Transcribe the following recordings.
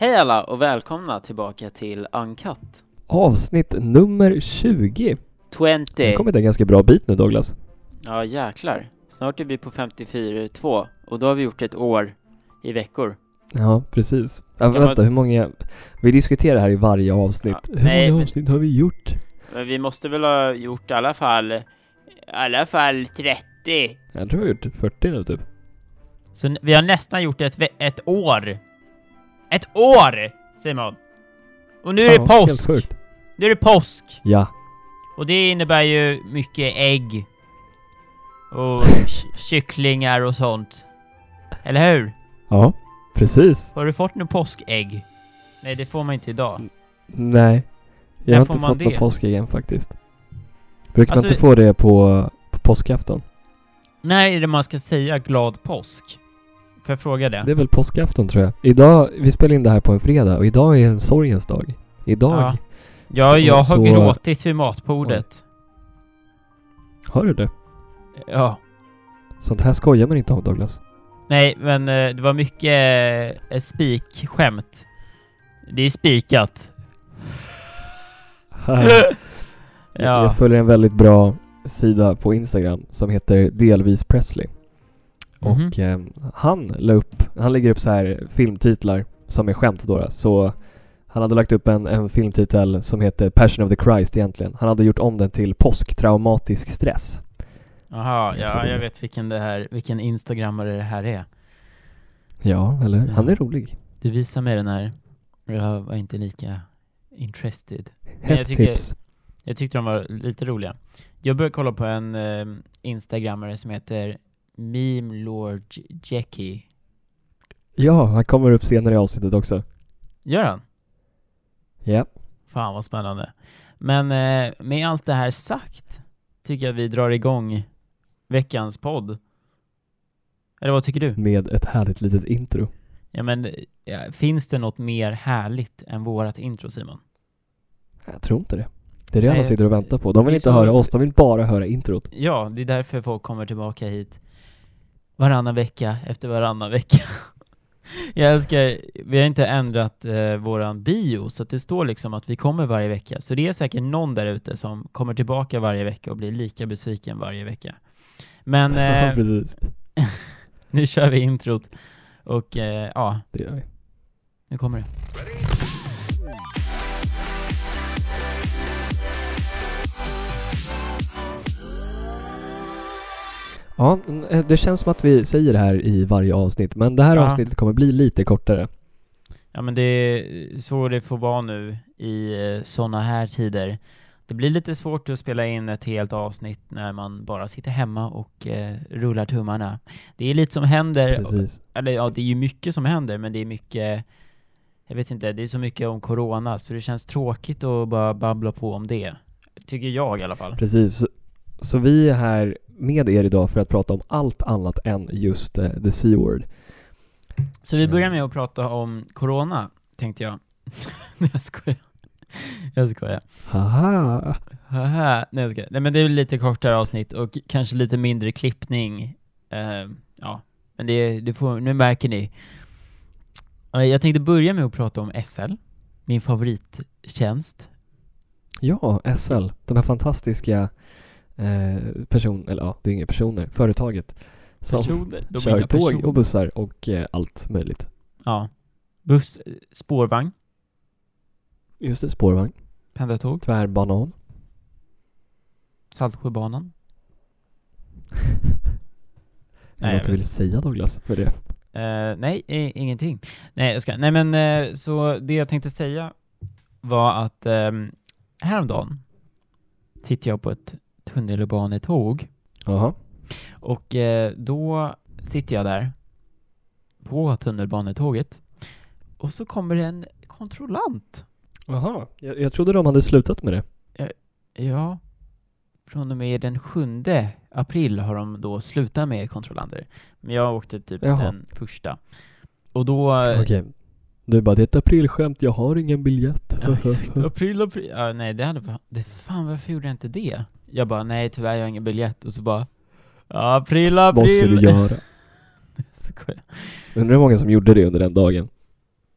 Hej alla och välkomna tillbaka till Uncut Avsnitt nummer 20. Det 20 har kommit en ganska bra bit nu Douglas. Ja jäklar, snart är vi på 54-2 och då har vi gjort ett år i veckor Ja, precis. Ja, vänta, man- hur många... Vi diskuterar här i varje avsnitt. Ja, hur nej, många men- avsnitt har vi gjort? Men vi måste väl ha gjort i alla fall, i alla fall 30 Jag tror vi har gjort 40 nu typ. Så vi har nästan gjort ett, ett år Ett år Simon! Och nu är det Ja, påsk! Nu är det påsk! Ja. Och det innebär ju mycket ägg och ky- kycklingar och sånt. Eller hur? Ja, precis. Har du fått något påskägg? Nej, det får man inte idag. Nej. Jag När har inte man fått något påskägg än faktiskt. Brukar man Alltså- inte få det på, på påskafton? När är det man ska säga glad påsk? Får jag fråga det? Det är väl påskafton tror jag. Idag, vi spelar in det här på en fredag och idag är en sorgens dag. Idag. Ja. Ja, Så- jag har så- gråtit vid matbordet. Har du det? Ja. Sånt här skojar man inte om Douglas. Nej, men eh, det var mycket eh, spikskämt. Det är spikat. Ja. Jag följer en väldigt bra sida på Instagram som heter Delvis Presley. Mhm. Och eh, han la upp, han lägger upp så här filmtitlar som är skämt då. Så han hade lagt upp en, en filmtitel som heter Passion of the Christ egentligen. Han hade gjort om den till Påsktraumatisk stress. Jaha, Jag ja, jag vet vilken det här, vilken instagrammare det här är. Ja, eller Ja. Han är rolig. Du visar mig den här. Jag var inte lika interested. Men jag tycker- tips. Jag tyckte de var lite roliga. Jag började kolla på en eh, instagrammare som heter Meme Lord Jackie. Ja, han kommer upp senare i avsnittet också. Gör han? Ja. Fan vad spännande. Men eh, med allt det här sagt tycker jag att vi drar igång veckans podd. Eller vad tycker du? Med ett härligt litet intro. Ja men, ja, finns det något mer härligt än vårat intro Simon? Jag tror inte det. Det är det alla sitter och väntar på. De vill inte så- höra oss, de vill bara höra introt. Ja, det är därför folk kommer tillbaka hit varannan vecka efter varannan vecka. Jag älskar, vi har inte ändrat eh, våran bio, så att det står liksom att vi kommer varje vecka. Så det är säkert någon där ute som kommer tillbaka varje vecka och blir lika besviken varje vecka. Men eh, precis. nu kör vi introt och eh, ja, Det gör vi. nu kommer det. Ja, eh, det känns som att vi säger det här i varje avsnitt, men det här Ja. avsnittet kommer bli lite kortare. Ja men det är så det får vara nu i sådana här tider. Det blir lite svårt att spela in ett helt avsnitt när man bara sitter hemma och eh, rullar tummarna. Det är lite som händer, Precis. eller ja det är ju mycket som händer men det är mycket jag vet inte, det är så mycket om corona så det känns tråkigt att bara babbla på om det. Tycker jag i alla fall. Precis. Så, så vi är här med er idag för att prata om allt annat än just eh, the C-word. Så vi börjar med att prata om corona, tänkte jag. Nej jag skojar. Jag skojar. Haha! Haha, nej jag ska. Nej men det är lite kortare avsnitt och kanske lite mindre klippning. Eh, ja, men det, det får, nu märker ni. Eh, jag tänkte börja med att prata om SL, min favorittjänst. Ja, SL. De här fantastiska eh, person, eller ja, det är inga personer, företaget. Som Personer, de kör tåg personer. och bussar och eh, allt möjligt. Ja. Buss, eh, spårvagn, Just det, spårvagn, pendeltåg, tvärbanan. Saltsjöbanan. Nej, något du vill säga Douglas? För det? Eh, nej, i, ingenting. Nej, jag ska. Nej, men eh, så det jag tänkte säga var att um, häromdagen sitter jag på ett tunnelbanetåg Jaha. och eh, då sitter jag där på tunnelbanetåget och så kommer det en kontrollant. Jaha. Jag, jag trodde de hade slutat med det. Ja, från och med den 7 april har de då slutat med kontrollanter. Men jag åkte typ Jaha. den första. Och då... eh, Okej. Du bara, det är ett aprilskämt, jag har ingen biljett. Ja, exakt. April, april. Ja, nej, det hade. Det, fan, varför gjorde jag inte det? Jag bara, nej tyvärr, jag har ingen biljett. Och så bara... Ja, april, april. Vad ska du göra? Skojar. Undrar hur många som gjorde det under den dagen?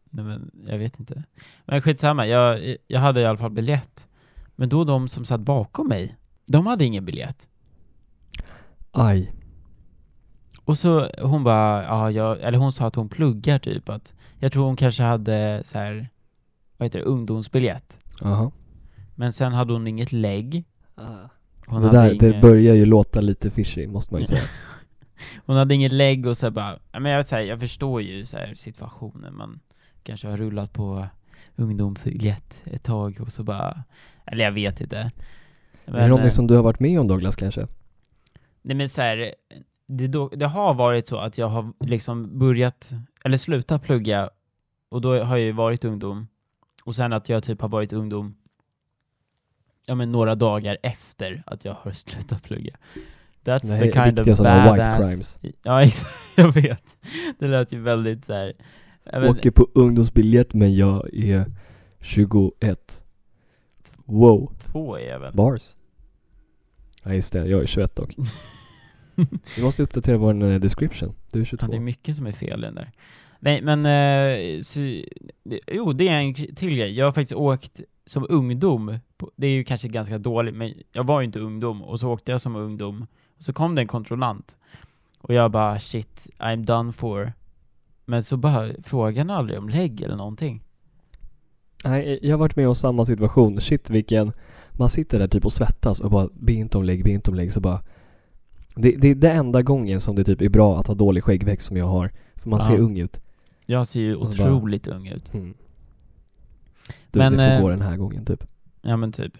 Nej men, jag vet inte. Men skitsamma, jag, jag hade i alla fall biljett. Men då de som satt bakom mig, de hade ingen biljett. Aj. Och så hon bara, ja, jag, eller hon sa att hon pluggar typ att, jag tror hon kanske hade så här, vad heter det, ungdomsbiljett. Jaha. Men sen hade hon inget lägg. Hon det där, det inget- börjar ju låta lite fishy, måste man ju säga. Hon hade inget lägg och så bara, men jag, så här, jag förstår ju så här, situationen, man kanske har rullat på ungdomsbiljett ett tag och så bara, eller jag vet inte. är det Men, någonting eh, som du har varit med om Douglas kanske? Nej men så här, det, då, det har varit så att jag har liksom börjat, eller slutat plugga, och då har jag ju varit ungdom, och sen att jag typ har varit ungdom, ja men några dagar efter att jag har slutat plugga. That's Det här the är kind of badass... crimes. Ja exakt, jag vet. Det lät ju väldigt så här. jag vet- Åker på ungdomsbiljett men jag är 21. Wow. Två är jag väl? Bars. Ja just det, jag är 21 dock. Vi måste uppdatera vår eh, description. Du är 22. Ja, det är mycket som är fel i den där. Nej, men eh, så, jo, det är en till grej. Jag har faktiskt åkt som ungdom. Det är ju kanske ganska dåligt, men jag var ju inte ungdom och så åkte jag som ungdom. Och så kom det en kontrollant och jag bara shit, I'm done for. Men så bara frågade han aldrig om lägg eller någonting. Nej, jag har varit med om samma situation. Shit vilken... Man sitter där typ och svettas och bara be inte om lägg, be inte om lägg. Så bara... Det, det är det enda gången som det typ är bra att ha dålig skäggväxt som jag har. För man Ja. ser ung ut. Jag ser ju så bara- otroligt ung ut. Mm. Du, Men, det får eh, gå den här gången typ. Ja men typ.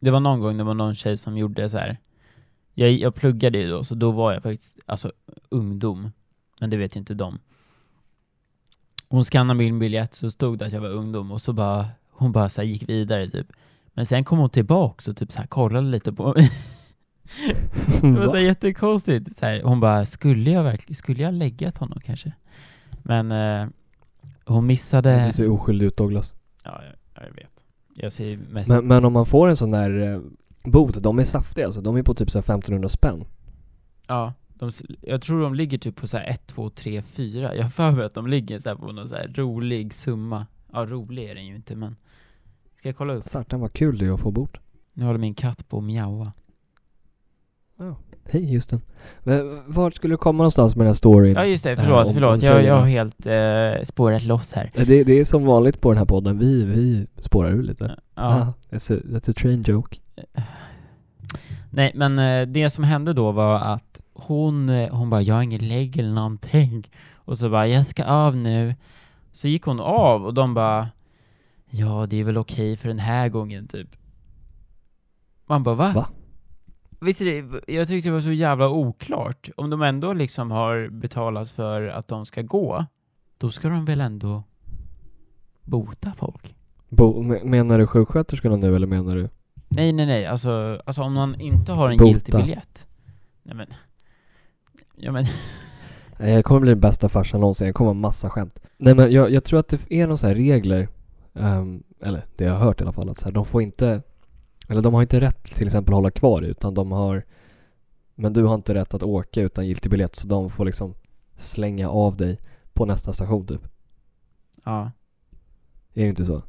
Det var någon gång det var någon tjej som gjorde så här. Jag, jag pluggade ju då, så då var jag faktiskt, alltså ungdom. Men det vet ju inte de. Hon skannade min biljett så stod det att jag var ungdom och så bara, hon bara så gick vidare typ. Men sen kom hon tillbaks och typ så här kollade lite på mig. Det var så jättekonstigt. Så här, hon bara, skulle jag verkligen, skulle jag läggat honom kanske? Men eh, hon missade... Du ser oskyldig ut Douglas. Ja, jag, jag vet. Jag ser mest... Men, men om man får en sån där eh, bot, de är saftiga alltså. De är på typ så här 1500 spänn. Ja, de, jag tror de ligger typ på så här 1, 2, 3, 4. Jag har för mig att de ligger så här på någon så här rolig summa. Ja, rolig är den ju inte men... Ska jag kolla upp? Satan vad kul det är att få bort. Nu håller min katt på att mjaua. Hej Houston. Men vart skulle du komma någonstans med den här storyn? Ja just det, Eh, förlåt, förlåt. Jag, jag har helt eh, spårat loss här. Eh, Det, det är som vanligt på den här podden, vi, vi spårar ur lite. Ja. Ah, that's, a, that's a train joke. Nej, men eh, det som hände då var att hon, eh, hon bara, jag har ingen lägg eller någonting. Och så bara, jag ska av nu. Så gick hon av och de bara, ja det är väl okej för den här gången typ. Man bara, va? Va? Visst är det, jag tyckte det var så jävla oklart. Om de ändå liksom har betalat för att de ska gå, då ska de väl ändå bota folk? Bo, me- menar du sjuksköterskorna nu eller menar du? Nej, nej, nej. Alltså, alltså om man inte har en Bota. giltig biljett. Nej men... Ja men... Jag kommer bli den bästa farsan någonsin, jag kommer ha massa skämt. Nej men jag, jag tror att det är några så här regler, ehm, eller det jag har hört i alla fall, att så här, de får inte, eller de har inte rätt till exempel att hålla kvar utan de har, men du har inte rätt att åka utan giltig biljett så de får liksom slänga av dig på nästa station typ. Ja. Är det inte så?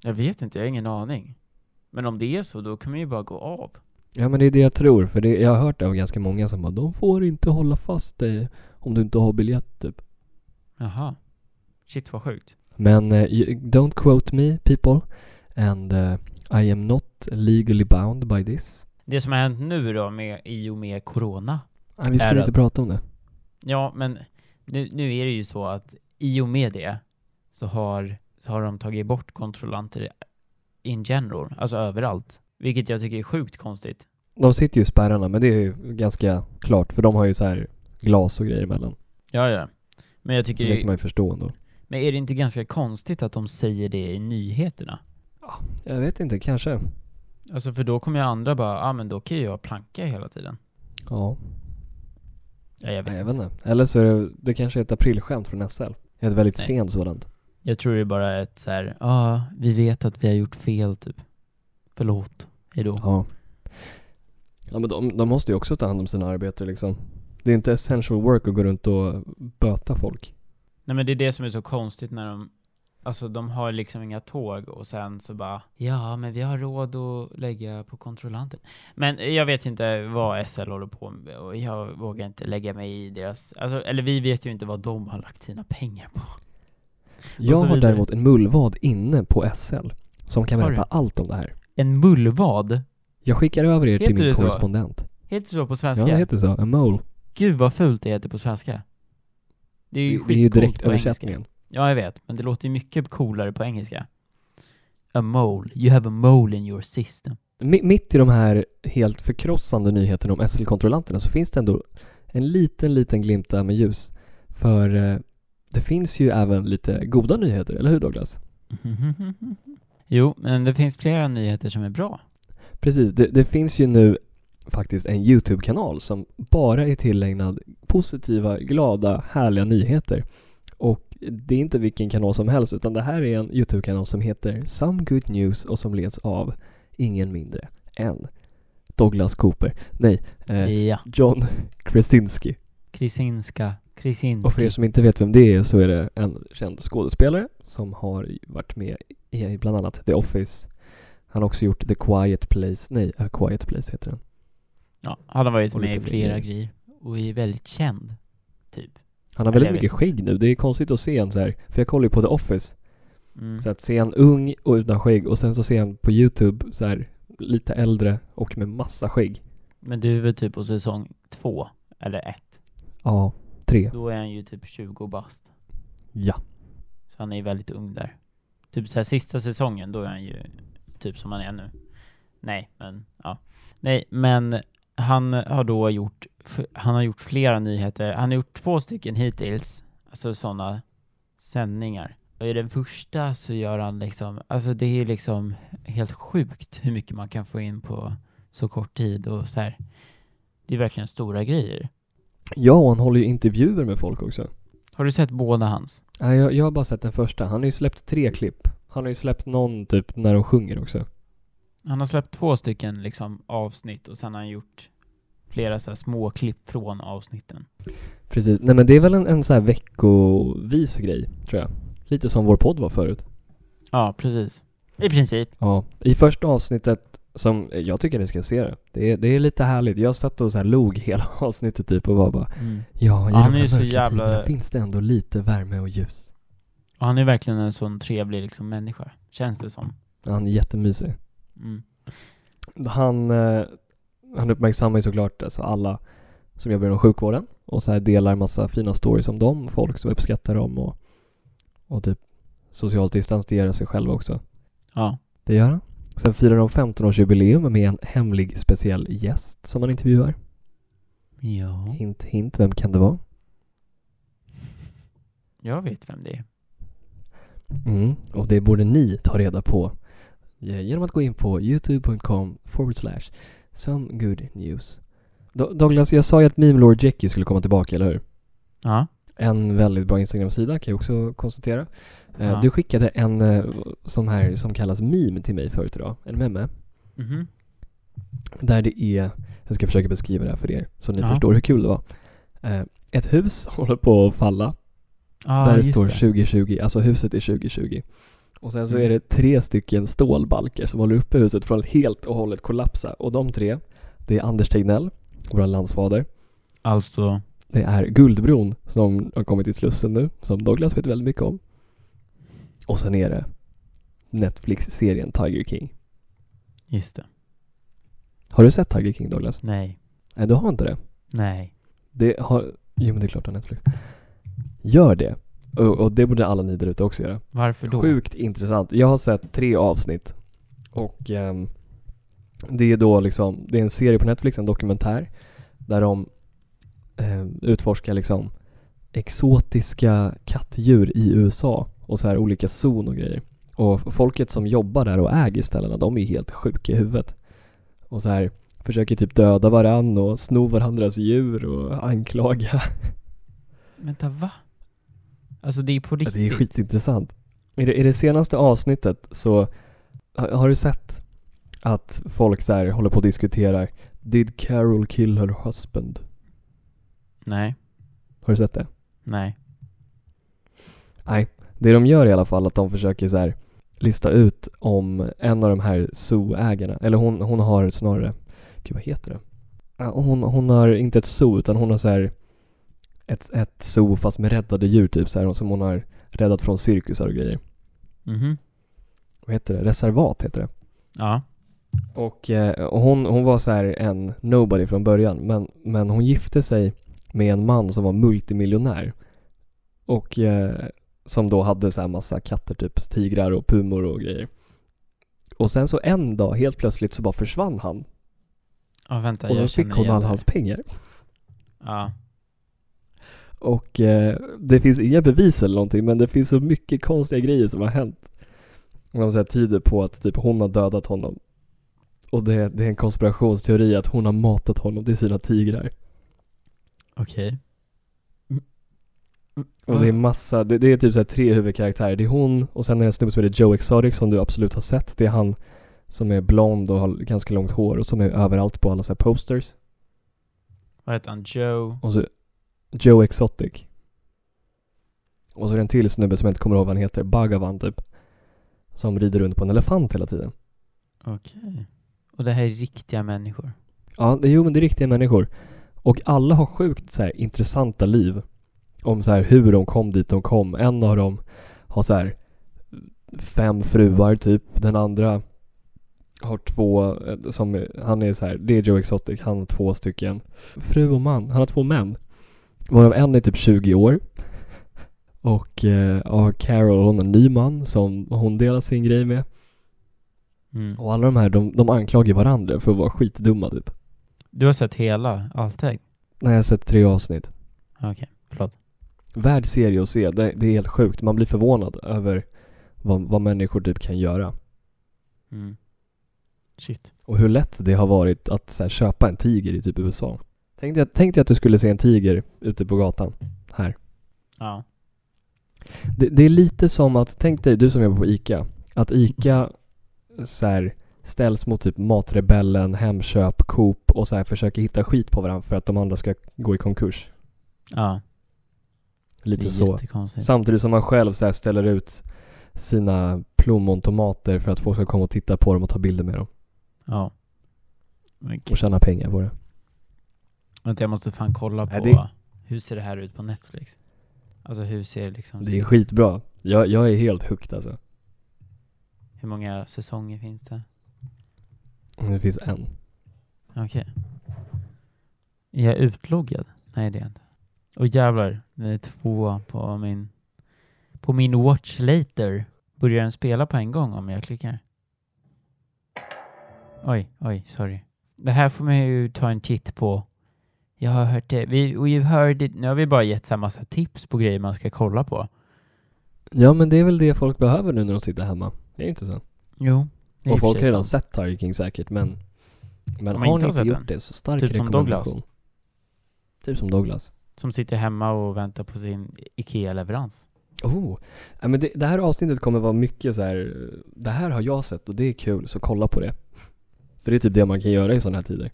Jag vet inte, jag har ingen aning. Men om det är så, då kan man ju bara gå av. Ja men det är det jag tror, för det, jag har hört det av ganska många som bara de får inte hålla fast dig om du inte har biljett typ. Jaha. Shit vad sjukt. Men eh, you- don't quote me people and eh, I am not legally bound by this. Det som har hänt nu då med, i och med Corona. Nej, vi skulle inte att- prata om det. Ja, men nu, nu är det ju så att i och med det så har, så har de tagit bort kontrollanter in general, alltså överallt. Vilket jag tycker är sjukt konstigt. De sitter ju i spärrarna men det är ju ganska klart för de har ju så här glas och grejer emellan. Ja, ja. Men jag Så tycker det det, kan man ju förstå ändå. Men är det inte ganska konstigt att de säger det i nyheterna? Jag vet inte, kanske. Alltså för då kommer ju andra bara, ja ah, men då kan ju jag planka hela tiden. Ja, Ja, jag vet Nej, jag inte. vet inte. Eller så är det, det kanske är ett aprilskämt från SL. Ett väldigt Nej. sent sådant. Jag tror det är bara ett så här, ja, ah, vi vet att vi har gjort fel typ. Förlåt. Hejdå. Ja. Ja men de, de måste ju också ta hand om sina arbetare liksom. Det är inte essential work att gå runt och böta folk. Nej men det är det som är så konstigt när de, alltså de har liksom inga tåg och sen så bara, ja men vi har råd att lägga på kontrollanten. Men jag vet inte vad SL håller på med och jag vågar inte lägga mig i deras, alltså, eller vi vet ju inte vad de har lagt sina pengar på. Jag har vidare. däremot en mullvad inne på SL som kan berätta allt om det här. En mullvad? Jag skickar över er till Heter min det så? korrespondent. Heter det så på Ja, svenska? det heter så. A mole. Gud vad fult det heter på svenska. Det är ju Det, det är ju skitcoolt direkt på engelska. Ja, jag vet, men det låter ju mycket coolare på engelska. A mole. You have a mole in your system. Mi- Mitt i de här helt förkrossande nyheterna om SL-kontrollanterna så finns det ändå en liten, liten glimta med ljus. För eh, det finns ju även lite goda nyheter, eller hur Douglas? jo, men det finns flera nyheter som är bra. Precis, det, det finns ju nu faktiskt en YouTube-kanal som bara är tillägnad positiva, glada, härliga nyheter. Det är inte vilken kanal som helst utan det här är en YouTube-kanal som heter Some Good News och som leds av ingen mindre än Douglas Cooper. Nej, eh, Ja. John Krasinski. Krisinska. Krisinski. Och för er som inte vet vem det är så är det en känd skådespelare som har varit med i bland annat The Office. Han har också gjort The Quiet Place, nej, A Quiet Place heter den. Ja, han har varit Och med i flera grejer. Och är väldigt känd. Typ. Han har väldigt mycket skägg nu, det är konstigt att se en så här, för jag kollar ju på The Office. Mm. Så att se en ung och utan skägg och sen så ser han på YouTube så här lite äldre och med massa skägg. Men du är väl typ på säsong två? Eller ett? Ja, tre. Då är han ju typ 20 bast. Ja. Så han är ju väldigt ung där. Typ så här sista säsongen, då är han ju typ som han är nu. Nej, men ja. Nej, men han har då gjort, han har gjort flera nyheter. Han har gjort två stycken hittills, alltså sådana sändningar. Och i den första så gör han liksom, alltså det är liksom helt sjukt hur mycket man kan få in på så kort tid och så här. Det är verkligen stora grejer. Ja, och han håller ju intervjuer med folk också. Har du sett båda hans? Nej, jag, jag har bara sett den första. Han har ju släppt tre klipp. Han har ju släppt någon typ när de sjunger också. Han har släppt två stycken liksom avsnitt och sen har han gjort flera så här små klipp från avsnitten. Precis. Nej men det är väl en, en så här veckovis grej, tror jag. Lite som vår podd var förut. Ja, precis. I princip. Ja. I första avsnittet, som jag tycker ni ska se det. Det är, det är lite härligt. Jag satt och så här log hela avsnittet typ och var bara Ja, i han de är här mörka jävla- tiderna finns det ändå lite värme och ljus. Och han är verkligen en sån trevlig liksom människa, känns det som. Han är jättemysig. Mm. Han, eh, han uppmärksammar ju såklart alltså alla som jobbar inom sjukvården och så här delar massa fina stories om dem, folk som uppskattar dem och, och typ socialt distanserar sig själva också. Ja. Det gör han. Sen firar de 15-årsjubileum med en hemlig speciell gäst som han intervjuar. Ja. Hint, hint, vem kan det vara? Jag vet vem det är. Mm. Och det borde ni ta reda på genom att gå in på youtube.com forward slash some good news. Do- Douglas, jag sa ju att Meme Lord Jackie skulle komma tillbaka, eller hur? Ja. En väldigt bra Instagram-sida kan jag också konstatera. Eh, Ja. Du skickade en eh, sån här som kallas meme till mig förut idag, en meme. Mhm. Där det är, jag ska försöka beskriva det här för er så ni Ja. förstår hur kul det var. Eh, Ett hus håller på att falla Ja, där det står det. 2020, alltså huset är 2020. Och sen så Mm. är det tre stycken stålbalkar som håller uppe huset från att helt och hållet kollapsa. Och de tre, det är Anders Tegnell, vår landsfader. Alltså, Det är Guldbron som har kommit till Slussen nu, som Douglas vet väldigt mycket om. Och sen är det Netflix-serien Tiger King. just det. Har du sett Tiger King Douglas? Nej. Nej, du har inte det? Nej. Det har, jo men det är klart du har Netflix. Gör det. Och, och det borde alla ni där ute också göra. Varför då? Sjukt intressant. Jag har sett tre avsnitt. Och ehm, det är då liksom, det är en serie på Netflix, en dokumentär. Där de ehm, utforskar liksom exotiska kattdjur i USA. Och så här olika zon och grejer. Och folket som jobbar där och äger ställena, de är helt sjuka i huvudet. Och så här försöker typ döda varann och sno varandras djur och anklaga. Vänta, va? Alltså det är på Ja, riktigt? Det är skitintressant. I det, I det senaste avsnittet så har, har du sett att folk så här håller på och diskuterar Did Carol kill her husband? Nej. Har du sett det? Nej. Nej. Det de gör i alla fall att de försöker så här lista ut om en av de här zoo-ägarna, eller hon, hon har snarare, gud vad heter det? Hon, hon har inte ett zoo utan hon har så här ett, ett zoo fast med räddade djur typ så här, som hon har räddat från cirkusar och grejer. Mhm. Vad heter det? Reservat heter det. Ja. Och, eh, och hon, hon var så här en nobody från början men, men hon gifte sig med en man som var multimiljonär. Och eh, som då hade så här massa katter, typ tigrar och pumor och grejer. Och sen så en dag helt plötsligt så bara försvann han. Ja, vänta, och då fick hon alla hans pengar. Ja. Och eh, det finns inga bevis eller någonting men det finns så mycket konstiga grejer som har hänt. Och de så här tyder på att typ hon har dödat honom. Och det, det är en konspirationsteori att hon har matat honom till sina tigrar. Okej. Och det är massa, det, det är typ så tre huvudkaraktärer. Det är hon och sen är det en snubbe som heter Joe Exotic som du absolut har sett. Det är han som är blond och har ganska långt hår och som är överallt på alla så posters. Vad heter han? Joe? Och så Joe Exotic. Och så är det en till snubbe som jag inte kommer ihåg vad han heter, Bhagavan typ. Som rider runt på en elefant hela tiden. Okej. Och det här är riktiga människor? Ja, det, jo men det är riktiga människor. Och alla har sjukt så här intressanta liv. Om så här hur de kom dit de kom. En av dem har så här fem fruar typ. Den andra har två, eh, som, han är så här, det är Joe Exotic, han har två stycken. Fru och man, han har två män. Varav en är typ 20 år. Och eh, ja, Carol, hon har en ny man som hon delar sin grej med. Mm. Och alla de här, de, de anklagar varandra för att vara skitdumma typ. Du har sett hela Alltag? Nej, jag har sett tre avsnitt. Okej, förlåt. Värd serie att se, det, det är helt sjukt. Man blir förvånad över vad, vad människor typ kan göra. Mm. Shit. Och hur lätt det har varit att här, köpa en tiger i typ USA. Tänk dig, att- tänk dig att du skulle se en tiger ute på gatan. Här. Ja. Det, det är lite som att, tänk dig, du som jobbar på ICA. Att ICA så här, ställs mot typ Matrebellen, Hemköp, Coop och så här försöker hitta skit på varandra för att de andra ska gå i konkurs. Ja. Lite så. Samtidigt som man själv så här ställer ut sina plommontomater för att folk ska komma och titta på dem och ta bilder med dem. Ja. Och tjäna pengar på det. Vänta, jag måste fan kolla på Nej, det- hur ser det här ut på Netflix? Alltså hur ser liksom... Det är skitbra. Jag, jag är helt hooked alltså. Hur många säsonger finns det? Det finns en. Okej. Är jag utloggad? Nej det är jag inte. Och jävlar, det är två på min... På min watch later. Börjar den spela på en gång om jag klickar? Oj, oj, sorry. Det här får man ju ta en titt på. Jag har hört det. Vi, we've heard it. Nu har vi bara gett så här massa tips på grejer man ska kolla på. Ja men det är väl det folk behöver nu när de sitter hemma. Det är inte så? Jo. det är Och folk har redan sant. sett Tiger King säkert men Men Om man har inte ni har inte gjort den? det så stark Typ som rekommendation. Douglas. Typ som Douglas. Som sitter hemma och väntar på sin IKEA-leverans. Oh, ja, men det, det här avsnittet kommer vara mycket så här. Det här har jag sett och det är kul, så kolla på det. För det är typ det man kan göra i sådana här tider.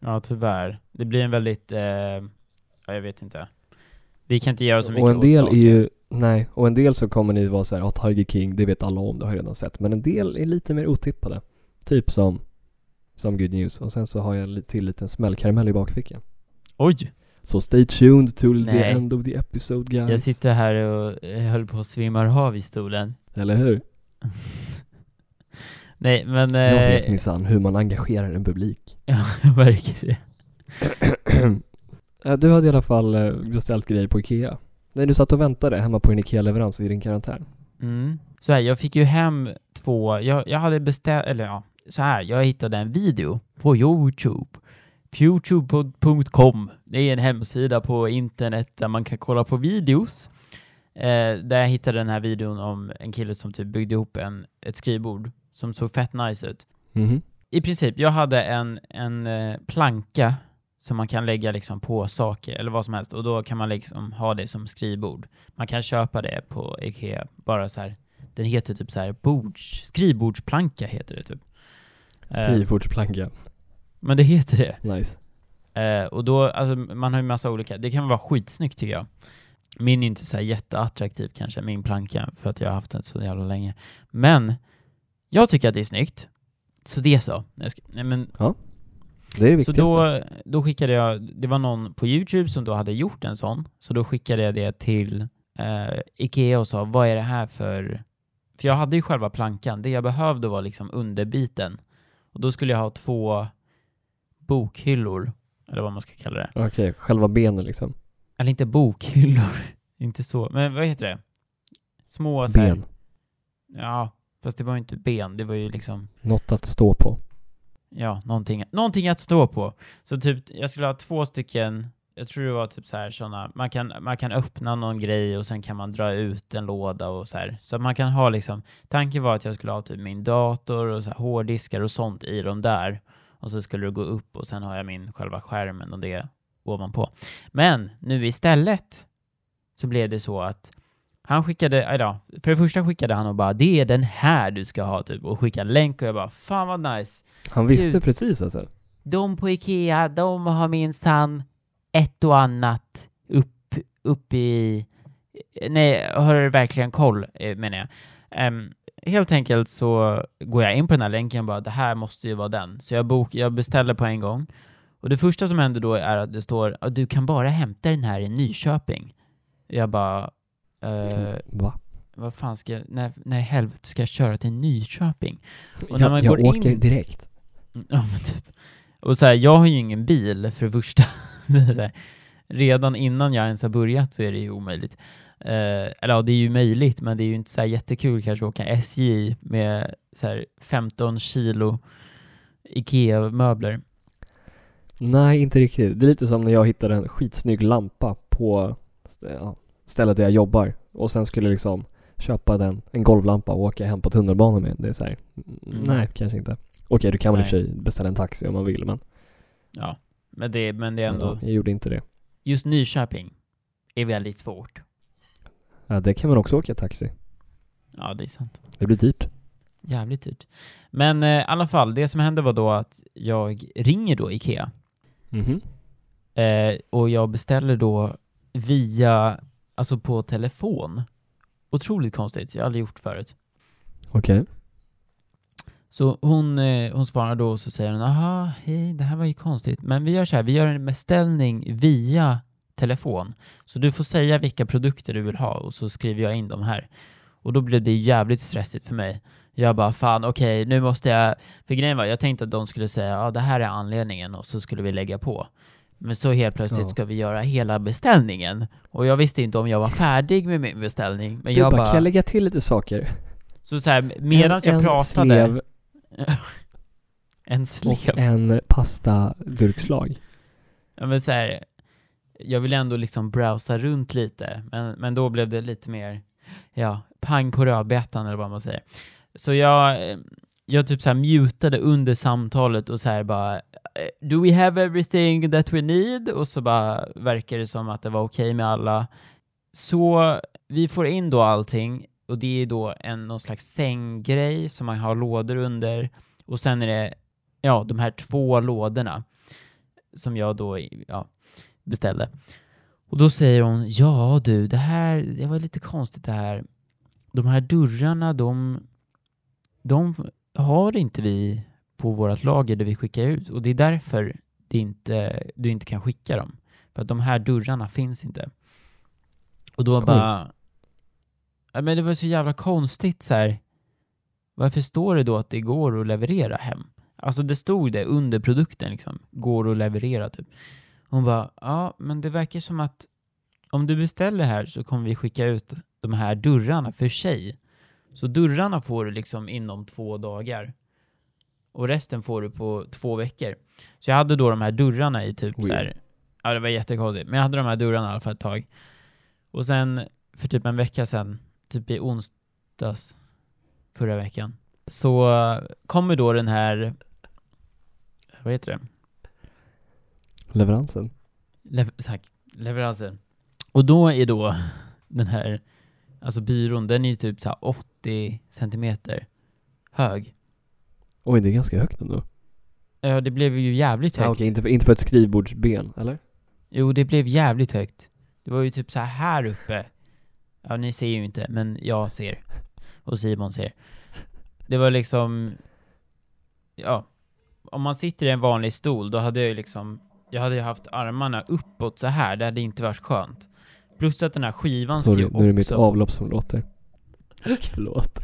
Ja, tyvärr. Det blir en väldigt... Eh, ja, jag vet inte. Vi kan inte göra så mycket och en åt del saker. är ju, nej, och en del så kommer ni vara så här, ja Tiger King, det vet alla om, det har jag redan sett. Men en del är lite mer otippade. Typ som, som Good News. Och sen så har jag till liten smällkaramell i bakfickan. Oj! Så stay tuned till the end of the episode guys. Jag sitter här och eh, höll på att svimma av i stolen. Eller hur? Nej, men... Jag vet Eh, minsann hur man engagerar en publik. ja, det. Ja, du hade i alla fall eh, beställt grejer på Ikea. Nej, du satt och väntade hemma på en Ikea-leverans i din karantän. Mm. Så här, jag fick ju hem två, jag, jag hade beställt, eller ja, så här, jag hittade en video på Youtube. Youtube.com. Det är en hemsida på internet där man kan kolla på videos. Eh, där jag hittade den här videon om en kille som typ byggde ihop en, ett skrivbord som såg fett nice ut. Mhm. I princip, jag hade en, en eh, planka som man kan lägga liksom på saker eller vad som helst och då kan man liksom ha det som skrivbord. Man kan köpa det på Ikea, bara så här. Den heter typ så här bords, skrivbordsplanka heter det typ. Eh, Skrivbordsplanka. men det heter det. Nice. Eh, och då, alltså man har ju massa olika, det kan vara skitsnyggt tycker jag. Min är inte så jätteattraktiv kanske, min planka, för att jag har haft den så jävla länge. Men jag tycker att det är snyggt. Så det så. Nej, nej men Det är det så viktigaste. då, då skickade jag, det var någon på Youtube som då hade gjort en sån, så då skickade jag det till eh, Ikea och sa vad är det här för... För jag hade ju själva plankan, det jag behövde var liksom underbiten. Och då skulle jag ha två bokhyllor, eller vad man ska kalla det. Okej, själva benen liksom. Eller inte bokhyllor, inte så, men vad heter det? Små så här- Ben. Ja, fast det var ju inte ben, det var ju liksom Något att stå på. Ja, någonting, någonting att stå på. Så typ, jag skulle ha två stycken, jag tror det var typ så här sådana, man kan, man kan öppna någon grej och sen kan man dra ut en låda och så här. Så man kan ha liksom, tanken var att jag skulle ha typ min dator och så här hårddiskar och sånt i dem där. Och så skulle det gå upp och sen har jag min själva skärmen och det ovanpå. Men nu istället så blev det så att han skickade, då, för det första skickade han och bara det är den här du ska ha typ och skickade en länk och jag bara fan vad nice. Han visste Gud. precis alltså. De på Ikea, de har minsann ett och annat upp, upp i... Nej, har verkligen koll, eh, menar jag. Ehm, helt enkelt så går jag in på den här länken och bara, det här måste ju vara den. Så jag, bok, jag beställer på en gång. Och det första som händer då är att det står, "Ja, du kan bara hämta den här i Nyköping. Jag bara, eh, Va? vad fan ska jag, när, när i helvete ska jag köra till Nyköping? Och när jag man jag går åker in- direkt. Mm, Ja men typ. Och så här, jag har ju ingen bil för det första. Redan innan jag ens har börjat så är det ju omöjligt. Eh, eller ja, det är ju möjligt, men det är ju inte så jättekul kanske att åka SJ med så här 15 kilo IKEA-möbler. Nej, inte riktigt. Det är lite som när jag hittade en skitsnygg lampa på ja, stället där jag jobbar och sen skulle liksom köpa den, en golvlampa och åka hem på tunnelbanan med. Det är så här, mm, nej, kanske inte. Okej, då kan man i och för sig beställa en taxi om man vill, men Ja, men det, men det är ändå... ja, jag gjorde inte det. Just Nyköping är väldigt svårt. Ja, det kan man också åka taxi. Ja, det är sant. Det blir dyrt. Jävligt dyrt. Men eh, i alla fall, det som hände var då att jag ringer då IKEA Mhm. Eh, och jag beställer då via, alltså på telefon. Otroligt konstigt, jag har aldrig gjort förut. Okej. Så hon, eh, hon svarar då och så säger hon, aha, hej, det här var ju konstigt. Men vi gör så här, vi gör en beställning via telefon. Så du får säga vilka produkter du vill ha och så skriver jag in dem här. Och då blev det jävligt stressigt för mig. Jag bara, fan okej, nu måste jag... För grejen var, jag tänkte att de skulle säga, ja det här är anledningen och så skulle vi lägga på. Men så helt plötsligt Ja. ska vi göra hela beställningen. Och jag visste inte om jag var färdig med min beställning. Men Du jag bara, bara... kan jag lägga till lite saker? Så, så här, medan en, jag en pratade... Slev en slev. och en pasta-durkslag. Ja men så här, jag vill ändå liksom browsa runt lite, men, men då blev det lite mer, ja, pang på rödbetan eller vad man säger. Så jag, jag typ så här mutade under samtalet och så här bara eh, Do we have everything that we need? Och så bara verkar det som att det var okej med alla. Så vi får in då allting och det är då en någon slags sänggrej som man har lådor under och sen är det, ja, de här två lådorna som jag då ja, beställde. Och då säger hon, ja du, det här, det var lite konstigt det här. De här dörrarna, de, de har inte vi på vårt lager där vi skickar ut och det är därför det inte, du inte kan skicka dem. För att de här dörrarna finns inte. Och då Oj. bara, ja, men det var så jävla konstigt så här. Varför står det då att det går att leverera hem? Alltså det stod det under produkten liksom, går att leverera typ. Hon bara, ja men det verkar som att om du beställer här så kommer vi skicka ut de här dörrarna för sig. Så dörrarna får du liksom inom två dagar. Och resten får du på två veckor. Så jag hade då de här dörrarna i typ Oj. så här. ja det var jättekonstigt, men jag hade de här dörrarna i alla fall ett tag. Och sen för typ en vecka sedan, typ i onsdags förra veckan, så kommer då den här, vad heter det? Leveransen. Lever tack, leveransen. Och då är då den här, alltså byrån, den är ju typ så här 80 centimeter hög. Oj, det är ganska högt ändå. Ja, det blev ju jävligt högt. Ja, okej, inte, för, inte för ett skrivbordsben, eller? Jo, det blev jävligt högt. Det var ju typ så här, uppe. Ja, ni ser ju inte, men jag ser. Och Simon ser. Det var liksom... Ja. Om man sitter i en vanlig stol, då hade jag ju liksom... Jag hade ju haft armarna uppåt så här. det hade inte varit skönt. Plus att den här skivan Sorry, ju nu är det mitt också... avlopp som låter. Förlåt.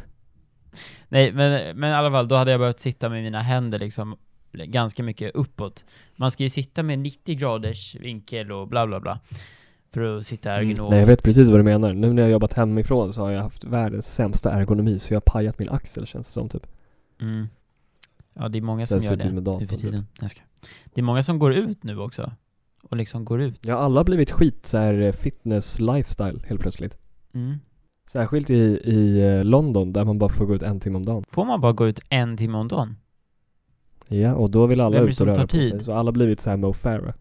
Nej, men, men i alla fall, då hade jag behövt sitta med mina händer liksom ganska mycket uppåt. Man ska ju sitta med 90 graders vinkel och bla bla bla. För att sitta Mm. ergonomiskt. Nej, jag vet precis vad du menar. Nu när jag har jobbat hemifrån så har jag haft världens sämsta ergonomi så jag har pajat min axel känns det som typ. Mm. Ja, det är många som gör det nu för typ. tiden. Ska. Det är många som går ut nu också. Och liksom går ut. Ja, alla har blivit skit så här eh, fitness lifestyle helt plötsligt. Mm. Särskilt i, i eh, London där man bara får gå ut en timme om dagen. Får man bara gå ut en timme om dagen? Ja, och då vill alla Vem ut och röra på sig. tid? Så alla har blivit så här Mo Farah.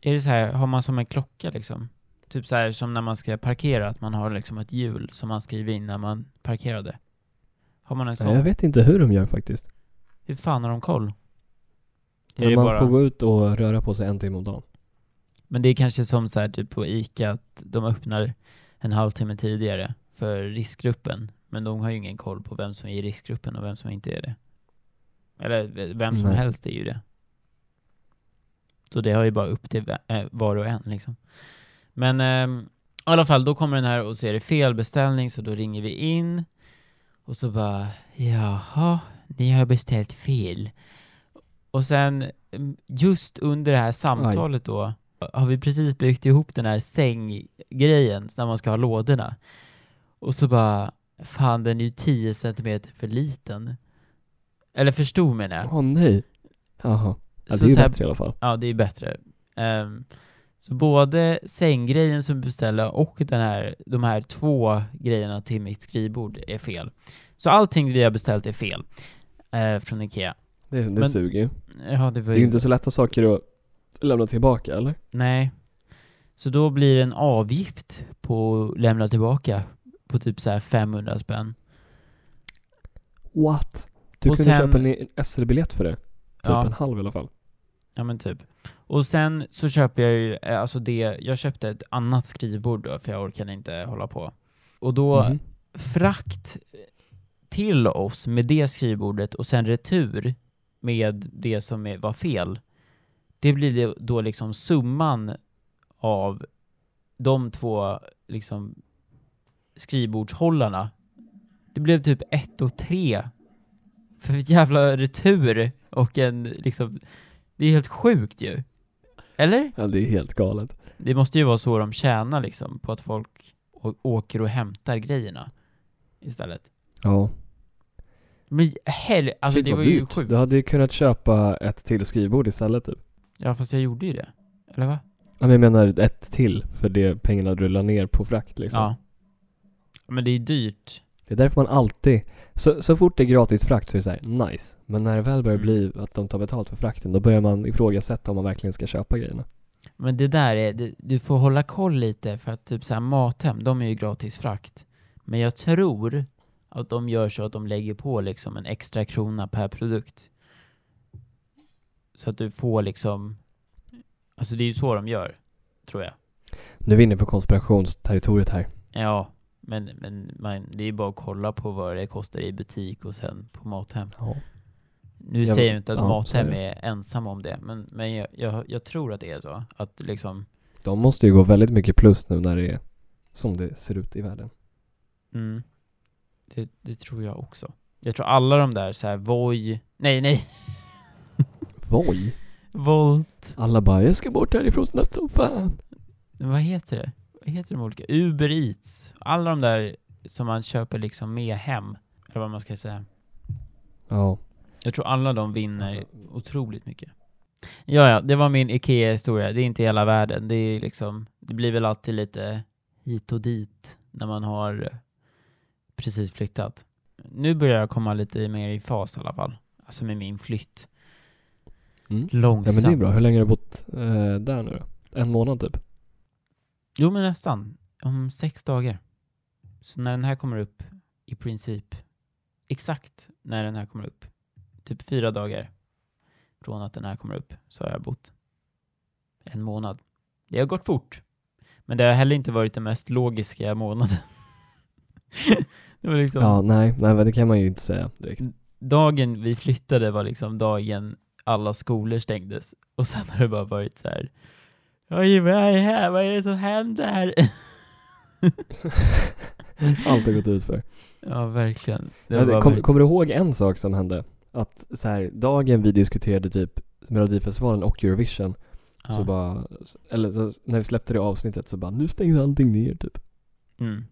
Är det så här, har man som en klocka liksom? Typ så här som när man ska parkera, att man har liksom ett hjul som man skriver in när man parkerade. Har man en sån? Jag vet inte hur de gör faktiskt. Hur fan har de koll? Men man bara- får gå ut och röra på sig en timme om dagen. Men det är kanske som så här typ på ICA att de öppnar en halvtimme tidigare för riskgruppen. Men de har ju ingen koll på vem som är i riskgruppen och vem som inte är det. Eller v- vem som Nej. helst är ju det. Så det har ju bara upp till eh, var och en liksom. Men ehm, i alla fall, då kommer den här och så är det felbeställning så då ringer vi in. Och så bara, jaha, ni har beställt fel. Och sen, mm, just under det här samtalet då, har vi precis byggt ihop den här sänggrejen när man ska ha lådorna. Och så bara, fan den är ju 10 centimeter för liten. Eller förstod menar jag. Åh nej. Jaha. Ja, Så det är ju så här- bättre i alla fall. Ja, det är bättre. Ehm, så både sänggrejen som vi beställde och den här, de här två grejerna till mitt skrivbord är fel. Så allting vi har beställt är fel. eh, från Ikea. Det, det Men- suger. Ja, det var Det är ju inte så lätta saker att lämna tillbaka, eller? Nej. Så då blir det en avgift på att lämna tillbaka på typ så här 500 spänn. What? Du Och kunde sen- köpa en, SL-biljett för det. Typ Ja. en halv i alla fall. Ja men typ. Och sen så köper jag ju, eh, alltså det, jag köpte ett annat skrivbord då för jag orkade inte hålla på. Och då, Mhm. frakt till oss med det skrivbordet och sen retur med det som var fel. Det blir då liksom summan av de två liksom skrivbordshållarna. Det blev typ ett och tre för ett jävla retur och en liksom, det är helt sjukt ju. Eller? Ja, det är helt galet. Det måste ju vara så de tjänar liksom, på att folk åker och hämtar grejerna istället. Ja. Men hell, alltså Shit, det var ju dyrt. sjukt. Du hade ju kunnat köpa ett till skrivbord istället typ. Ja fast jag gjorde ju det. Eller va? Ja, men jag menar ett till för det pengarna du la ner på frakt liksom. Ja. Men det är dyrt. Det är därför man alltid, så, så fort det är gratis frakt så är det så här, nice. Men när det väl börjar Mm. bli att de tar betalt för frakten, då börjar man ifrågasätta om man verkligen ska köpa grejerna. Men det där är, det, du får hålla koll lite för att typ såhär Mathem, de är ju gratis frakt. Men jag tror att de gör så att de lägger på liksom en extra krona per produkt. Så att du får liksom, alltså det är ju så de gör, tror jag. Nu är vi inne på konspirationsterritoriet här. Ja, men, men man, det är ju bara att kolla på vad det kostar i butik och sen på Mathem. Ja. Nu Ja, säger jag inte att ja, Mathem är det. är ensam om det, men, men jag, jag, jag tror att det är så. Att liksom, De måste ju gå väldigt mycket plus nu när det är som det ser ut i världen. mm, det, det tror jag också. Jag tror alla de där så här Voi, nej nej, Voi? Volt, Alla bara 'Jag ska bort härifrån snabbt som fan' vad heter det? Vad heter de olika? Uber Eats, alla de där som man köper liksom med hem, eller vad man ska säga. Ja. Jag tror alla de vinner Alltså- otroligt mycket. Ja, ja, det var min IKEA-historia. Det är inte hela världen. Det är liksom, det blir väl alltid lite hit och dit när man har precis flyttat. Nu börjar jag komma lite mer i fas i alla fall. Alltså med min flytt. Mm. Ja Långsamt. men det är bra. Hur länge har du bott eh, där nu då? En månad typ? Jo, men nästan. Om sex dagar. Så när den här kommer upp, i princip, exakt när den här kommer upp, typ fyra dagar från att den här kommer upp, så har jag bott en månad. Det har gått fort. Men det har heller inte varit den mest logiska månaden. det var liksom, Ja, nej, nej det kan man ju inte säga direkt. dagen vi flyttade var liksom dagen alla skolor stängdes. Och sen har det bara varit så här. Oj, vad är det här? Vad är det som händer? Allt har gått ut för. ja, verkligen. Det- kom, kommer du ihåg en sak som hände? Att så här, dagen vi diskuterade typ Melodifestivalen och Eurovision ja. Så bara, eller så, när vi släppte det avsnittet så bara, nu stängde allting ner typ. mm.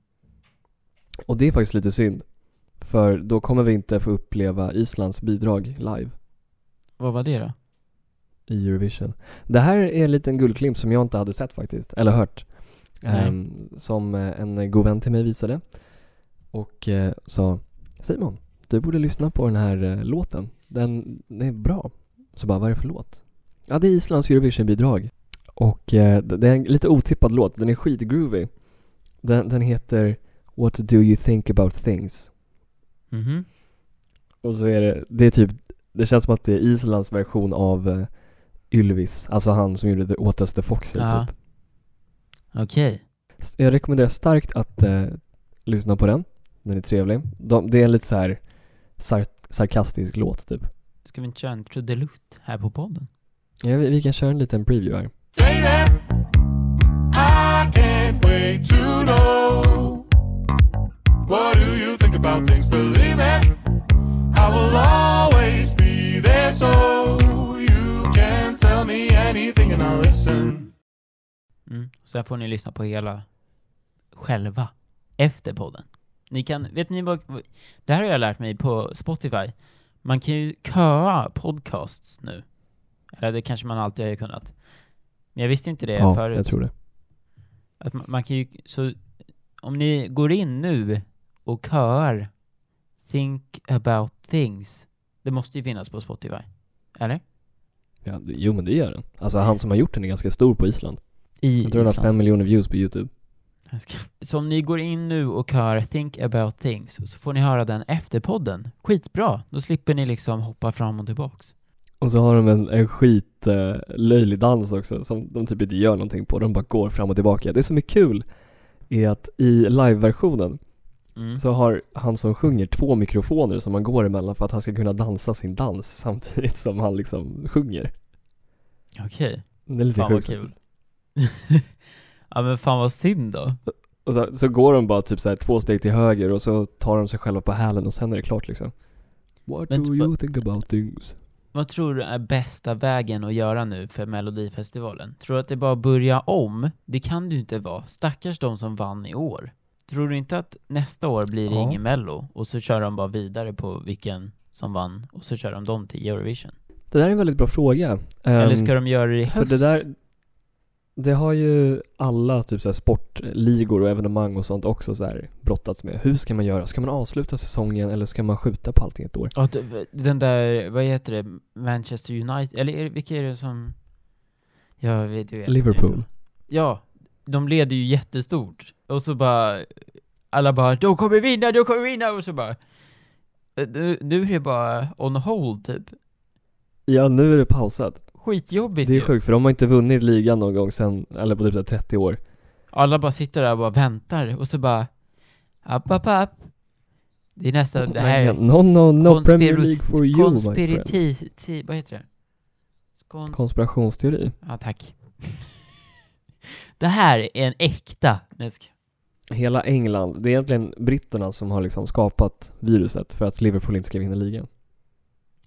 Och det är faktiskt lite synd. För då kommer vi inte få uppleva Islands bidrag live Vad var det då? I Eurovision. Det här är en liten guldklimp som jag inte hade sett faktiskt, eller hört. Ehm, som eh, en god vän till mig visade. Och eh, sa, Simon, du borde lyssna på den här eh, låten. Den, den är bra. Så bara, vad är det för låt? Ja, det är Islands Eurovision-bidrag. Och eh, det är en lite otippad låt, den är skitgroovy. Den, den heter What do you think about things? Mhm. Och så är det, det är typ, det känns som att det är Islands version av Ylvis, alltså han som gjorde The Åtas the Foxy Ja. typ. Okej. S- Jag rekommenderar starkt att eh, lyssna på den, den är trevlig. De, det är en lite så här sar- sarkastisk låt typ. Ska vi inte köra en trudelutt här på podden? Ja, vi, vi kan köra en liten preview här. Baby, I can't wait to know. What do you think about things? Believe me, I will always be there so Mm. Sen får ni lyssna på hela själva efter podden. Ni kan, vet ni vad, det här har jag lärt mig på Spotify. Man kan ju köa podcasts nu. Eller det kanske man alltid har kunnat. Men jag visste inte det Ja, förut. jag tror det. Att man, man kan ju, så om ni går in nu och köar Think about things. Det måste ju finnas på Spotify. Eller? Ja, det- jo men det gör den. Alltså han som har gjort den är ganska stor på Island. I Jag tror den har fem miljoner views på youtube. Så om ni går in nu och hör Think about things så får ni höra den efter podden. Skitbra! Då slipper ni liksom hoppa fram och tillbaks. Och så har de en, en skit eh, löjlig dans också som de typ inte gör någonting på. De bara går fram och tillbaka. Det som är kul är att i live-versionen Mm. så har han som sjunger två mikrofoner som han går emellan för att han ska kunna dansa sin dans samtidigt som han liksom sjunger. Okej. Det är lite Fan vad sjukt kul. faktiskt. ja men fan vad synd då. Och så, så går de bara typ så här två steg till höger och så tar de sig själva på hälen och sen är det klart liksom. What Men do t- you think about things? Vad tror du är bästa vägen att göra nu för Melodifestivalen? Tror du att det bara börja om? Det kan ju inte vara. Stackars de som vann i år. Tror du inte att nästa år blir det Ja. ingen Mello och så kör de bara vidare på vilken som vann och så kör de dem till Eurovision? Det där är en väldigt bra fråga. Eller Ehm, ska de göra det i För höst? det där, det har ju alla typ så sportligor och evenemang och sånt också så här brottats med. Hur ska man göra? Ska man avsluta säsongen eller ska man skjuta på allting ett år? Ja, den där, vad heter det, Manchester United, eller är vilka är det som... Jag vet, jag vet Liverpool. Inte. Ja, de leder ju jättestort. Och så bara, alla bara 'De kommer vinna, de kommer vinna' och så bara... eh, Nu, nu är det bara on hold typ. Ja, nu är det pausat. Skitjobbigt Det är ju. sjukt för de har inte vunnit ligan någon gång sen, eller på typ så här 30 år. Alla bara sitter där och bara väntar och så bara... App, app, app. Det är nästan, det här är... No, no, no Premier League for you my friend. konspiriti- ti- vad heter det? Skons- Konspirationsteori. Ja, tack. Det här är en äkta... Ska- Hela England, det är egentligen britterna som har liksom skapat viruset för att Liverpool inte ska vinna ligan.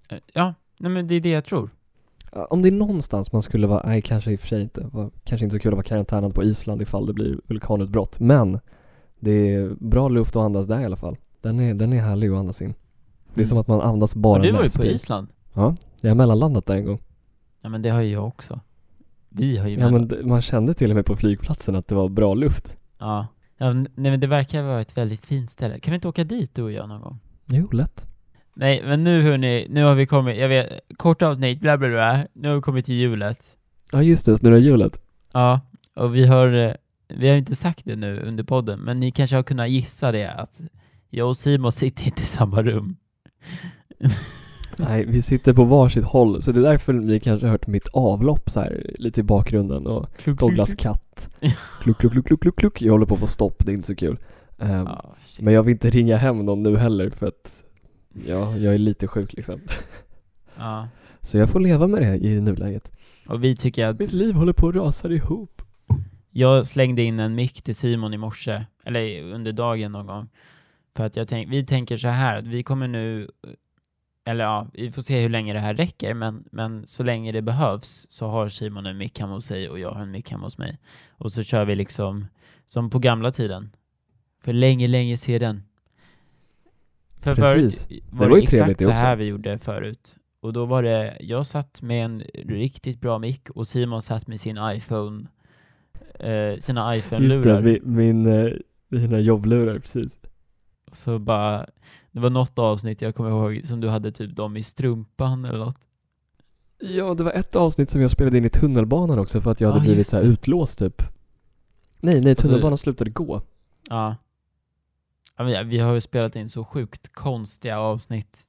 Eh, Ja, nej men det är det jag tror. Om det är någonstans man skulle vara, nej kanske i och för sig inte, var, kanske inte så kul att vara karantänad på Island ifall det blir vulkanutbrott, men det är bra luft att andas där i alla fall. Den är, den är härlig att andas in. Det är som att man andas bara Har du varit på. Island? Ja, jag har mellanlandat där en gång. Ja men det har ju jag också. Vi har ju Ja men d- man kände till och med på flygplatsen att det var bra luft. Ja. ja men- nej men det verkar vara ett väldigt fint ställe. Kan vi inte åka dit du och jag någon gång? Jo, lätt. Nej men nu hörni, nu har vi kommit, jag vet, kort avsnitt, bla bla bla. Nu har vi kommit till hjulet. Ja just det, snurra hjulet. Ja, och vi har, eh, vi har inte sagt det nu under podden, men ni kanske har kunnat gissa det att jag och Simon sitter inte i samma rum. Nej, vi sitter på varsitt håll, så det är därför ni kanske har hört mitt avlopp så här lite i bakgrunden och Douglas katt. Kluck, kluck, kluck, kluck, kluck, kluck. Jag håller på att få stopp, det är inte så kul. Ja, shit. men jag vill inte ringa hem någon nu heller för att ja, jag är lite sjuk liksom. ja. Så jag får leva med det i nuläget. Och vi tycker att Mitt liv håller på att rasa ihop. Jag slängde in en mick till Simon i morse, eller under dagen någon gång. För att jag tänk, vi tänker så här, att vi kommer nu, eller ja, vi får se hur länge det här räcker, men, men så länge det behövs så har Simon en mick hemma hos sig och jag har en mick hemma hos mig. Och så kör vi liksom som på gamla tiden. För länge, länge sedan. För Precis. förut Det var var det, ju trevligt exakt det så här också. vi gjorde förut. Och då var det, jag satt med en riktigt bra mick och Simon satt med sin iPhone, eh, sina Just det, iPhone-lurar. min, min, eh, mina jobblurar, precis. Så bara, det var något avsnitt jag kommer ihåg som du hade typ dem i strumpan eller något. Ja, det var ett avsnitt som jag spelade in i tunnelbanan också för att jag hade Ja, blivit så här utlåst typ. Nej, nej, så- tunnelbanan slutade gå. Ja. ja vi har ju spelat in så sjukt konstiga avsnitt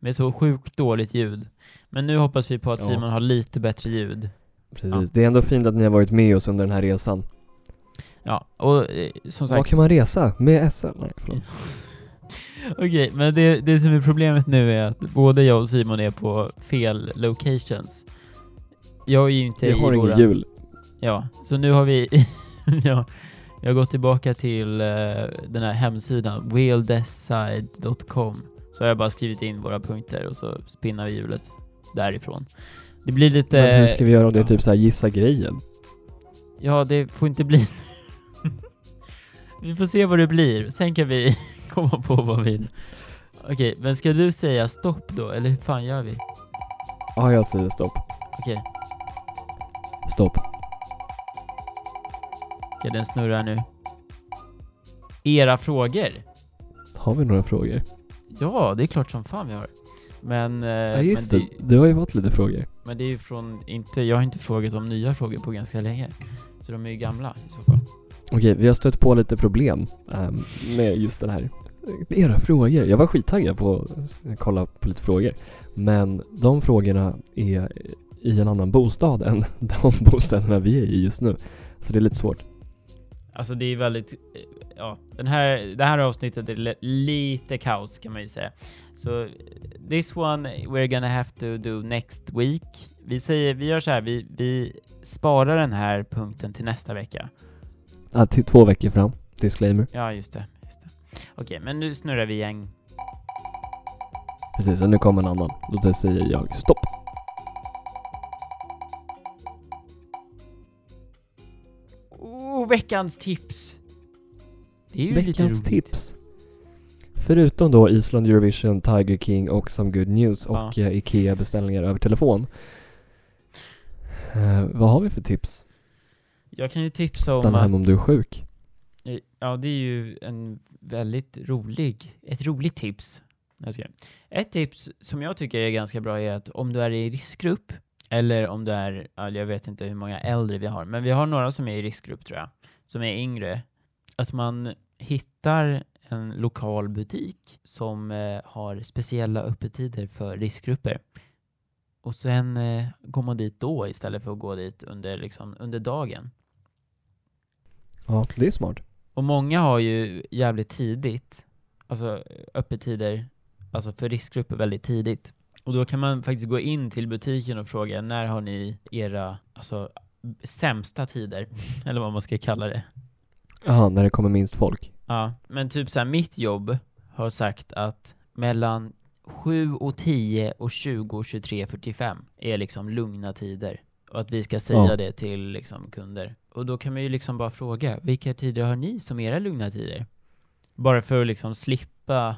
med så sjukt dåligt ljud. Men nu hoppas vi på att Ja. Simon har lite bättre ljud. Precis. Ja. Det är ändå fint att ni har varit med oss under den här resan. Ja, och eh, som Var sagt. kan man resa? Med SL? Nej, förlåt. Okej, men det, det som är problemet nu är att både jag och Simon är på fel locations. Jag är ju inte Vi i har ingen våra- jul. Ja, så nu har vi, ja, jag har gått tillbaka till eh, den här hemsidan, wheeldeside.com. Så har jag bara skrivit in våra punkter och så spinnar vi hjulet därifrån. Det blir lite... Men hur ska vi göra om det är typ så här gissa grejen? Ja, det får inte bli... vi får se vad det blir, sen kan vi komma på vad vill. Okej, men ska du säga stopp då, eller hur fan gör vi? Ja, jag säger stopp. Okej, Stopp. okej, den snurrar nu. Era frågor? Har vi några frågor? Ja, det är klart som fan vi har. Men, eh, Ja, just men, det. Du har ju fått lite frågor. men det är ju från, inte, jag har inte frågat om nya frågor på ganska länge. Så de är ju gamla i så fall. Okej, vi har stött på lite problem ehm, med just den här era frågor. Jag var skittaggad på att kolla på lite frågor. Men de frågorna är i en annan bostad än de bostäderna vi är i just nu. Så det är lite svårt. Alltså det är väldigt, ja, den här, det här avsnittet är li- lite kaos kan man ju säga. Så this one we're gonna have to do next week. Vi säger, vi gör så här, vi, vi sparar den här punkten till nästa vecka. Ja, till två veckor fram. Disclaimer. Ja, just det. Okej, men nu snurrar vi igen. Precis, och nu kommer en annan. Då säger jag stopp. Oh, veckans tips! Det är ju lite Veckans roligt. tips. Förutom då Island Eurovision, Tiger King och Some Good News och Ja. eh, IKEA-beställningar över telefon. Eh, vad har vi för tips? Jag kan ju tipsa om Stanna att... hemma om du är sjuk. Ja, det är ju en väldigt rolig, ett roligt tips. Ett tips som jag tycker är ganska bra är att om du är i riskgrupp, eller om du är, jag vet inte hur många äldre vi har, men vi har några som är i riskgrupp tror jag, som är yngre, att man hittar en lokal butik som eh, har speciella öppettider för riskgrupper. Och sen eh, går man dit då istället för att gå dit under, liksom, under dagen. Ja, det är smart. Och många har ju jävligt tidigt, alltså öppettider, alltså för riskgrupper väldigt tidigt. Och då kan man faktiskt gå in till butiken och fråga när har ni era, alltså sämsta tider, eller vad man ska kalla det. Jaha, när det kommer minst folk. Ja, men typ så här, mitt jobb har sagt att mellan 7 och 10 och 20 och 23 45 är liksom lugna tider. Och att vi ska säga Ja. det till liksom kunder. Och då kan man ju liksom bara fråga, vilka tider har ni som era lugna tider? Bara för att liksom slippa,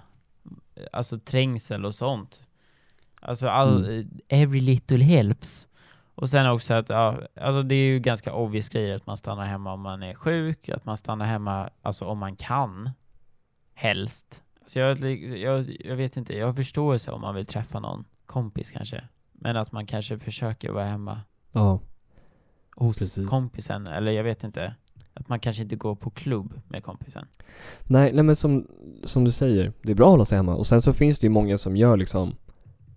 alltså trängsel och sånt. Alltså all, Mm. every little helps. Och sen också att, ja, alltså det är ju ganska obvious grejer att man stannar hemma om man är sjuk, att man stannar hemma, alltså om man kan, helst. Så jag, jag, jag vet inte, jag har förståelse om man vill träffa någon kompis kanske. Men att man kanske försöker vara hemma Ja, hos Precis. kompisen, eller jag vet inte. Att man kanske inte går på klubb med kompisen. nej, nej men som, som du säger, det är bra att hålla sig hemma. Och sen så finns det ju många som gör liksom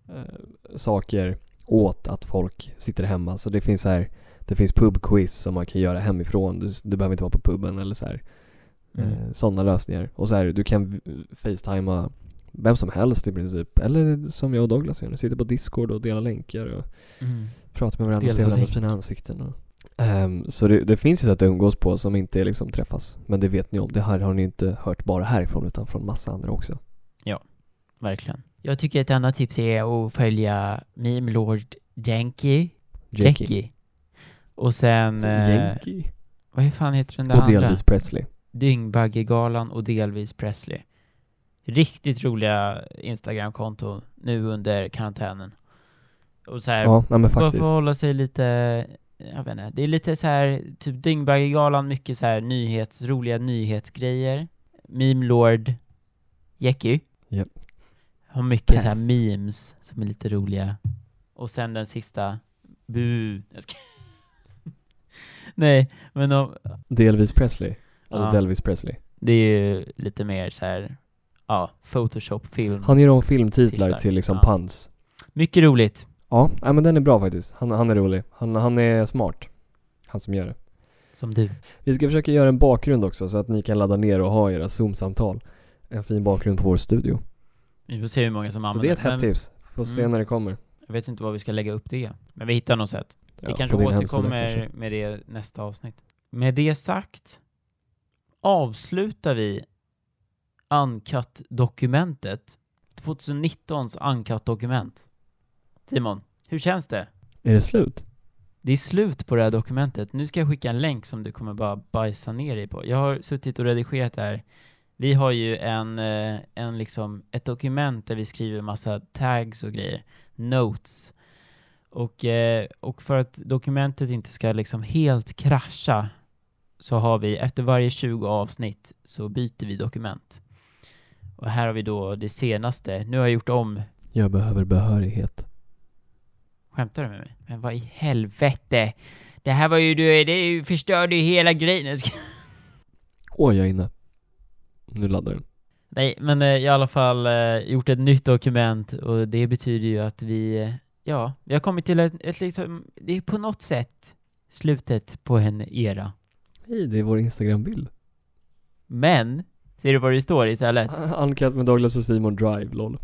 eh, saker åt att folk sitter hemma. Så det finns så här, det finns pubquiz som man kan göra hemifrån. Du, du behöver inte vara på puben eller så här. Mm. Eh, sådana lösningar. Och så här, du kan facetima vem som helst i princip. Eller som jag och Douglas gör, sitter på discord och delar länkar och Mm. pratar med varandra och ser varandras fina ansikten. Och, Ehm, så det, det finns ju sätt att umgås på som inte liksom träffas. Men det vet ni om. Det här har ni inte hört bara härifrån utan från massa andra också. Verkligen. Jag tycker ett annat tips är att följa Meme Lord Janky. Jackie. Och sen... Eh, Yankee. vad fan heter den där Och andra? delvis Presley. Dyngbaggegalan och delvis Presley. Riktigt roliga Instagram-konton nu under karantänen. Och så här, Ja, nej, men faktiskt. för att hålla sig lite, jag vet inte, det är lite så här, typ Dyngbaggegalan, mycket så här nyhets, roliga nyhetsgrejer. Meme Lord Jecky. Japp. Har mycket så Pass. här memes som är lite roliga. Och sen den sista, bu. Nej, men om, Delvis Presley. Alltså Ja. Delvis Presley. det är ju lite mer så här, ja, Photoshop-film. Han gör om filmtitlar Titlar. till liksom Ja. puns. Mycket roligt. Ja, nej, men den är bra faktiskt. Han, han är rolig. Han, han är smart. Han som gör det. Som du. Vi ska försöka göra en bakgrund också så att ni kan ladda ner och ha era Zoom-samtal. En fin bakgrund på vår studio. Vi får se hur många som Så använder det är ett hett tips. Får se Mm. när det kommer. Jag vet inte var vi ska lägga upp det. Men vi hittar något sätt. Ja, vi kanske återkommer kanske. med det nästa avsnitt. Med det sagt avslutar vi Uncut-dokumentet. 2019s Uncut-dokument. Timon, hur känns det? Är det slut? Det är slut på det här dokumentet. Nu ska jag skicka en länk som du kommer bara bajsa ner dig på. Jag har suttit och redigerat det här. Vi har ju en, eh, en liksom, ett dokument där vi skriver massa tags och grejer. Notes. Och, eh, och för att dokumentet inte ska liksom helt krascha så har vi, efter varje 20 avsnitt så byter vi dokument. Och här har vi då det senaste. Nu har jag gjort om Jag behöver behörighet. Skämtar du med mig? Men vad i helvete? Det här var ju du, det förstörde ju hela grejen. Jag Åh, jag är inne. Nu laddar den. Nej, men eh, i alla fall eh, gjort ett nytt dokument och det betyder ju att vi, eh, ja, vi har kommit till ett, ett liksom, det är på något sätt slutet på en era. Hej, det är vår Instagram-bild. Men, ser du vad det står istället? Uncut med Douglas och Simon Drive, lol.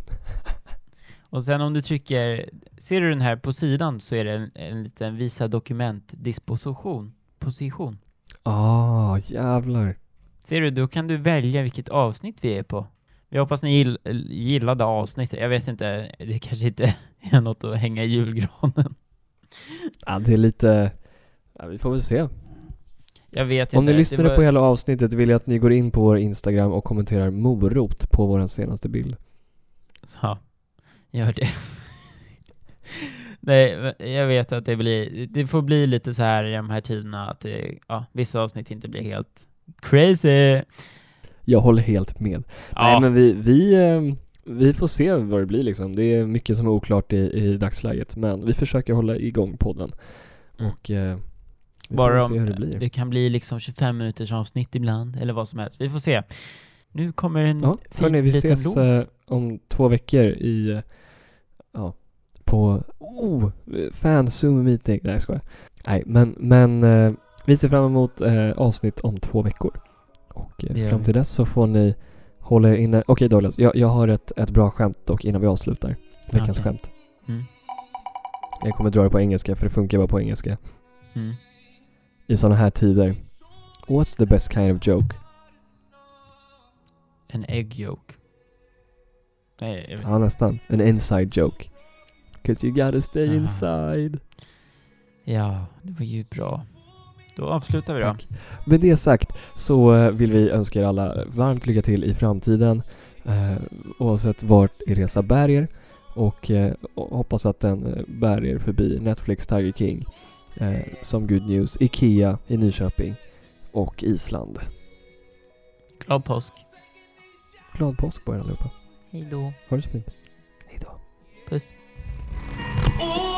Och sen om du trycker, ser du den här på sidan så är det en, en liten visa dokument disposition, position. Ah, jävlar. Ser du, då kan du välja vilket avsnitt vi är på. Vi hoppas ni gill, gillade avsnittet. Jag vet inte, det kanske inte är något att hänga i julgranen. Ja, det är lite... Ja, vi får väl se. Jag vet Om inte. ni det lyssnade var- på hela avsnittet vill jag att ni går in på vår Instagram och kommenterar morot på vår senaste bild. Ja, gör det. Nej, jag vet att det blir, det får bli lite så här i de här tiderna att det, ja, vissa avsnitt inte blir helt crazy. Jag håller helt med. Ja, Nej men vi, vi, eh, vi får se vad det blir liksom. Det är mycket som är oklart i, i dagsläget. Men vi försöker hålla igång podden. Mm. Och eh, vi bara får se om, hur det blir. det kan bli liksom 25 minuters avsnitt ibland, eller vad som helst. Vi får se. Nu kommer en Ja, fin hörni, vi liten ses låt. eh, om två veckor i, ja, på, oh, fan zoom meeting. Nej jag skojar. Nej men, men eh, vi ser fram emot eh, avsnitt om två veckor. Och fram till dess så får ni hålla er inne. Okej Douglas, jag, jag har ett, ett bra skämt dock innan vi avslutar. Veckans Okej. skämt. Mm. Jag kommer dra det på engelska för det funkar bara på engelska. Mm. I sådana här tider. What's the best kind of joke? En egg yolk. Nej, jag vet Ja nästan. En inside joke. Cause you gotta stay Aha. inside. Ja, det var ju bra. Då avslutar vi då. Tack. Med det sagt så eh, vill vi önska er alla varmt lycka till i framtiden. Eh, oavsett vart er resa bär er. Och eh, hoppas att den eh, bär er förbi Netflix Tiger King. Eh, som good news. Ikea i Nyköping. Och Island. Glad påsk. Glad påsk på er allihopa. Hej då. Ha det så fint. Hejdå. Puss. Ooh,